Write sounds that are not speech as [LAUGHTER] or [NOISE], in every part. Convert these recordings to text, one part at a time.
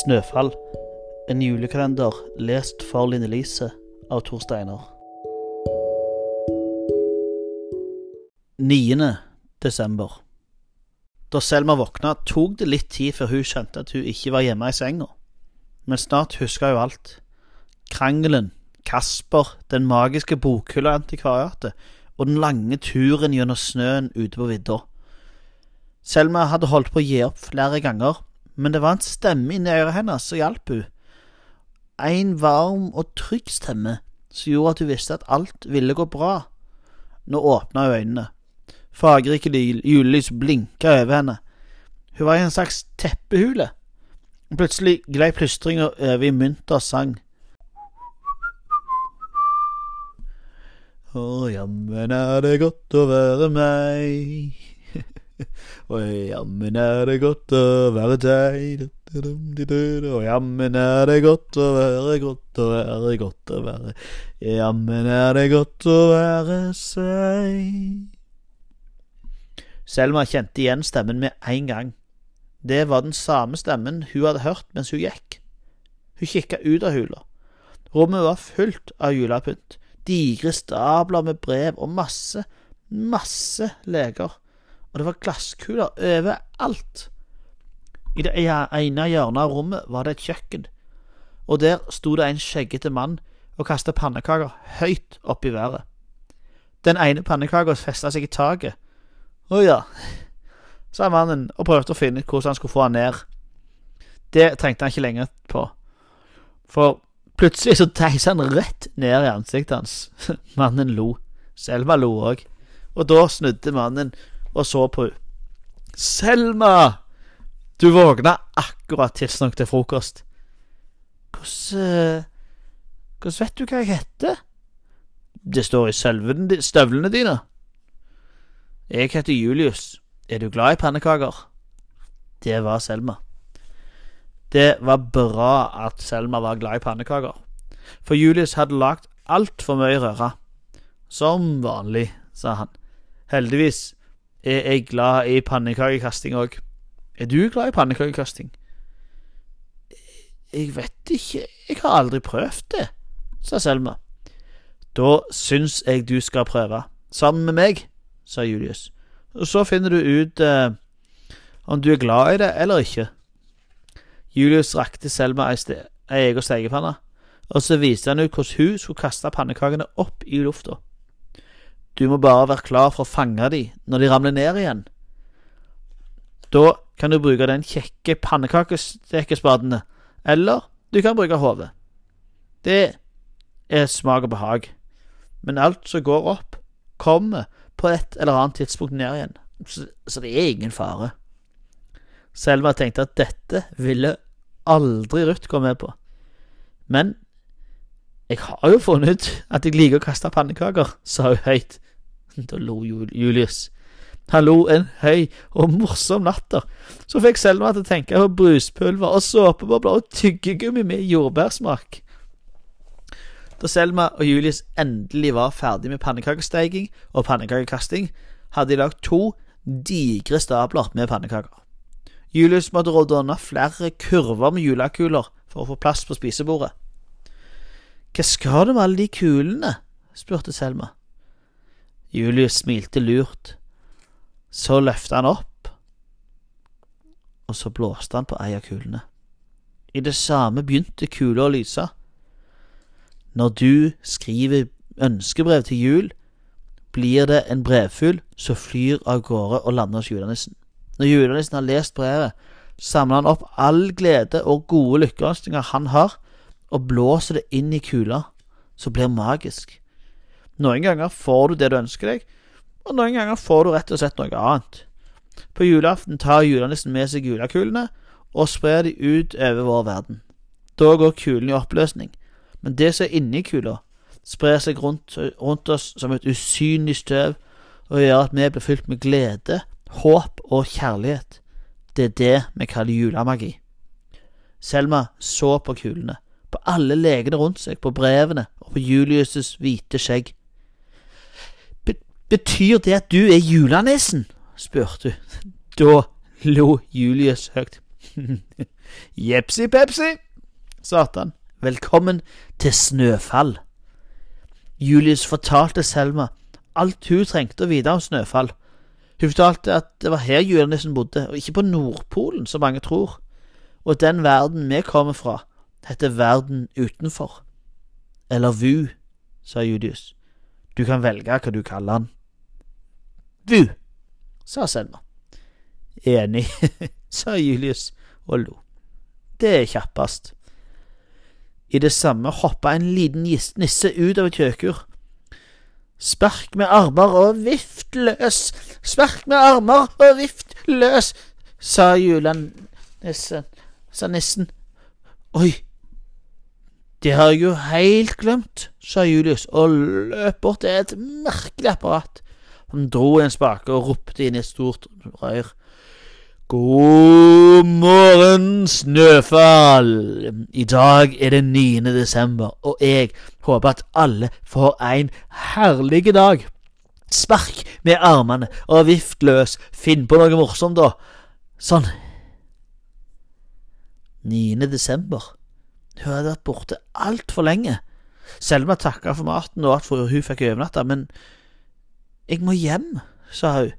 Snøfall. En julekalender lest for Line Lise av Tor Steiner. 9. desember. Da Selma våkna, tok det litt tid før hun kjente at hun ikke var hjemme i senga. Men snart huska hun alt. Krangelen, Kasper, den magiske bokhylla i antikvariatet og den lange turen gjennom snøen ute på vidda. Selma hadde holdt på å gi opp flere ganger, men det var en stemme inni øret hennes som hjalp hun. En varm og trygg stemme som gjorde at hun visste at alt ville gå bra. Nå åpna hun øynene. Fargerike julelys blinka over henne. Hun var i en slags teppehule. Plutselig glei plystringa over i munter sang. Å, jammen er det godt å være meg. [LAUGHS] Og jammen er det godt å være deg. Og jammen er det godt å være, godt å være, godt å være. Jammen er det godt å være seg. Selma kjente igjen stemmen med en gang. Det var den samme stemmen hun hadde hørt mens hun gikk. Hun kikka ut av hula. Rommet var fullt av julepynt. Digre stabler med brev og masse, masse leker. Og det var glasskuler overalt. I det ene hjørnet av rommet var det et kjøkken, og der sto det en skjeggete mann og kastet pannekaker høyt opp i været. Den ene pannekaka festa seg i taket. Å ja, sa mannen og prøvde å finne ut hvordan han skulle få han ned. Det trengte han ikke lenger på, for plutselig så deisa han rett ned i ansiktet hans. [LAUGHS] Mannen lo. Selma lo òg, og da snudde mannen og så på henne. Selma! Du våkna akkurat tidsnok til frokost. Hvordan Hvordan vet du hva jeg heter? Det står i støvlene dine. Jeg heter Julius. Er du glad i pannekaker? Det var Selma. Det var bra at Selma var glad i pannekaker, for Julius hadde lagd altfor mye røre. Som vanlig, sa han. Heldigvis er jeg glad i pannekakekasting òg. Er du glad i pannekakekasting? Jeg vet ikke, jeg har aldri prøvd det, sa Selma. Da syns jeg du skal prøve, sammen med meg, sa Julius. Og så finner du ut eh, om du er glad i det eller ikke. Julius rakte Selma ei egen stekepanne, og så viste han ut hvordan hun skulle kaste pannekakene opp i lufta. Du må bare være klar for å fange dem når de ramler ned igjen. Da kan du bruke den kjekke pannekakestekespadene, eller du kan bruke hodet. Det er smak og behag, men alt som går opp, kommer på et eller annet tidspunkt ned igjen, så, så det er ingen fare. Selma tenkte at dette ville aldri Ruth gå med på, men jeg har jo funnet ut at jeg liker å kaste pannekaker, sa hun høyt. Da lo Julius. Han lo en høy og morsom latter, så fikk Selma til å tenke på bruspulver og såpebobler og tyggegummi med jordbærsmak. Da Selma og Julius endelig var ferdig med pannekakesteiking og pannekakekasting, hadde de lagd to digre stabler med pannekaker. Julius måtte rådde unna flere kurver med julekuler for å få plass på spisebordet. Hva skal du med alle de kulene? spurte Selma. Julius smilte lurt. Så løftet han opp, og så blåste han på ei av kulene. I det samme begynte kula å lyse. Når du skriver ønskebrev til jul, blir det en brevfugl som flyr av gårde og lander hos julenissen. Når julenissen har lest brevet, samler han opp all glede og gode lykkeønskninger han har, og blåser det inn i kula, så blir magisk. Noen ganger får du det du ønsker deg, og noen ganger får du rett og slett noe annet. På julaften tar julenissen med seg julekulene og sprer de ut over vår verden. Da går kulen i oppløsning, men det som er inni kula, sprer seg rundt, rundt oss som et usynlig støv og gjør at vi blir fylt med glede, håp og kjærlighet. Det er det vi kaller julemagi. Selma så på kulene på alle legene rundt seg, på brevene og på Julius' hvite skjegg. Betyr det at du er julenissen? spurte hun. [LAUGHS] Da lo Julius høyt. [LAUGHS] Jepsi pepsi, Satan. Velkommen til Snøfall. Julius fortalte Selma alt hun trengte å vite om Snøfall. Hun fortalte at det var her julenissen bodde, og ikke på Nordpolen, som mange tror. Og den verden vi kommer fra, heter verden utenfor. Eller VU, sa Julius. Du kan velge hva du kaller den. VU, sa Selma. Enig, [LAUGHS] sa Julius og lo. Det er kjappest. I det samme hoppa en liten nisse ut av et kjøkur. Spark med armer og vift løs, spark med armer og vift løs, sa julenissen, sa nissen. Oi, det har jeg jo heilt glemt, sa Julius og løp bort til et merkelig apparat. Han dro i en spake og ropte inn i et stort rør. God morgen, Snøfall! I dag er det 9. desember, og jeg håper at alle får en herlig dag. Spark med armene og vift løs, finn på noe morsomt, da. Sånn. 9. desember. Hun hadde vært borte altfor lenge. Selma takka for maten og at hun fikk overnatte, men jeg må hjem, sa hun.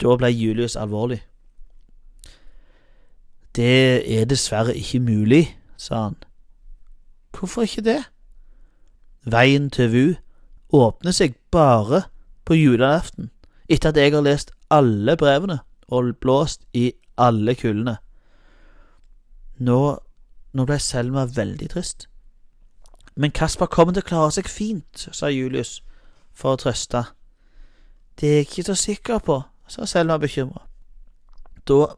Da ble Julius alvorlig. Det er dessverre ikke mulig, sa han. Hvorfor ikke det? Veien til VU åpner seg bare på julaften, etter at jeg har lest alle brevene og blåst i alle kullene. Nå, nå ble Selma veldig trist. Men Kasper kommer til å klare seg fint, sa Julius for å trøste. Det er jeg ikke så sikker på, sa Selma bekymra. Da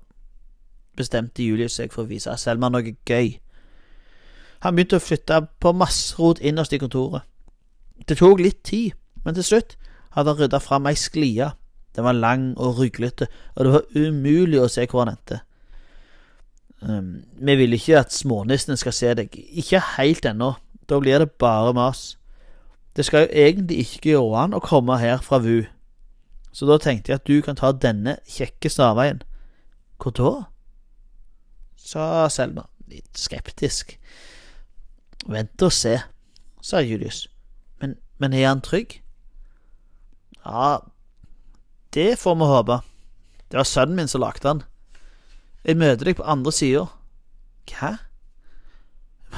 bestemte Julius seg for å vise Selma noe gøy. Han begynte å flytte på masse innerst i kontoret. Det tok litt tid, men til slutt hadde han rydda fram ei sklie. Den var lang og ruglete, og det var umulig å se hvor han endte. Um, vi vil ikke at smånissene skal se deg, ikke helt ennå, da blir det bare mas. Det skal jo egentlig ikke gå an å komme her fra VU, så da tenkte jeg at du kan ta denne kjekke snarveien. Hvor da? sa Selma, litt skeptisk. Vent og se, sa Julius. Men, men er han trygg? Ja, det får vi håpe. Det var sønnen min som lagde han. Jeg møter deg på andre sida. Hva?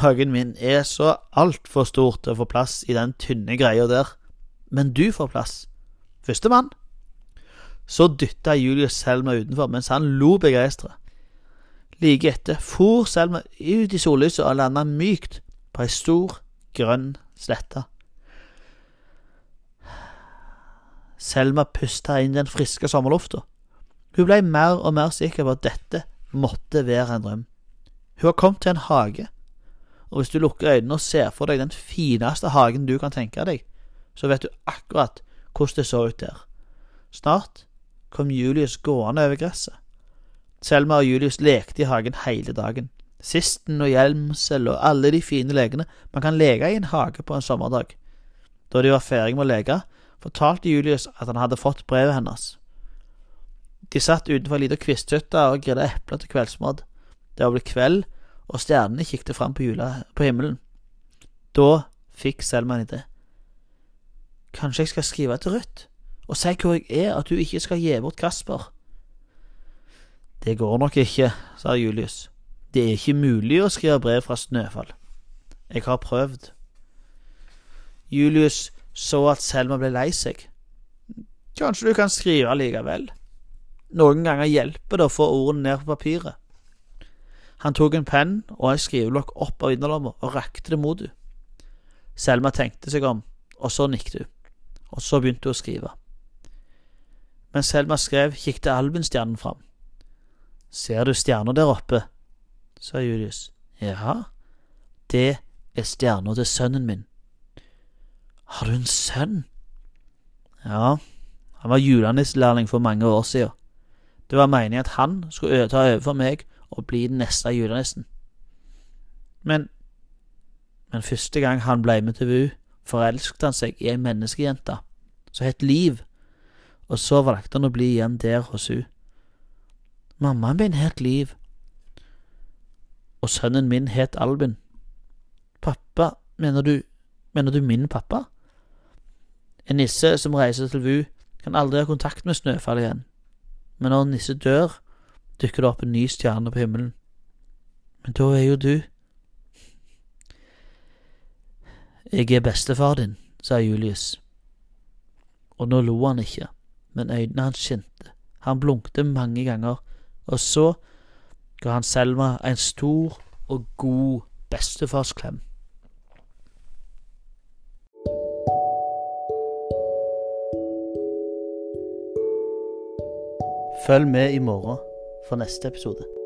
Magen min er så altfor stor til å få plass i den tynne greia der. Men du får plass. Førstemann. Så dytta Julius Selma utenfor mens han lo begeistra. Like etter for Selma ut i sollyset og landa mykt på ei stor, grønn slette. Selma pusta inn den friske sommerlufta. Hun blei mer og mer sikker på at dette måtte være en drøm. Hun har kommet til en hage, og hvis du lukker øynene og ser for deg den fineste hagen du kan tenke deg, så vet du akkurat hvordan det så ut der. Snart kom Julius gående over gresset. Selma og Julius lekte i hagen hele dagen. Sisten og hjelmsel og alle de fine lekene man kan leke i en hage på en sommerdag. Da de var ferdig med å leke, fortalte Julius at han hadde fått brevet hennes. De satt utenfor ei lita kvisthytte og grilla epler til kveldsmat. Det var blitt kveld, og stjernene kikket fram på, jula, på himmelen. Da fikk Selma en idé. Kanskje jeg skal skrive til Ruth og si hvor jeg er, at hun ikke skal gi bort Kasper. Det går nok ikke, sa Julius. Det er ikke mulig å skrive brev fra Snøfall. Jeg har prøvd. Julius så at Selma ble lei seg. Kanskje du kan skrive likevel? Noen ganger hjelper det å få ordene ned på papiret. Han tok en penn og en skriveblokk opp av innerlomma og rakte det mot henne. Selma tenkte seg om, og så nikket hun, og så begynte hun å skrive. Mens Selma skrev, kikket alvenstjernen fram. Ser du stjerna der oppe? sa Julius. Ja, det er stjerna til sønnen min. Har du en sønn? Ja, han var julenisselærling for mange år siden. Det var meningen at han skulle ta over for meg og bli den neste julenissen. Men, men første gang han ble med til VU, forelsket han seg i ei menneskejente som het Liv, og så valgte han å bli igjen der hos hun. Mammaen min het Liv. og sønnen min het Albin. Pappa, mener du, mener du min pappa? En nisse som reiser til VU, kan aldri ha kontakt med Snøfall igjen, men når en nisse dør, dukker det opp en ny stjerne på himmelen. Men da er jo du Jeg er bestefar din, sa Julius. Og nå lo han ikke, men øynene hans skinte. Han blunkte mange ganger, og så ga han Selma en stor og god bestefarsklem. Følg med i morgen for neste episode.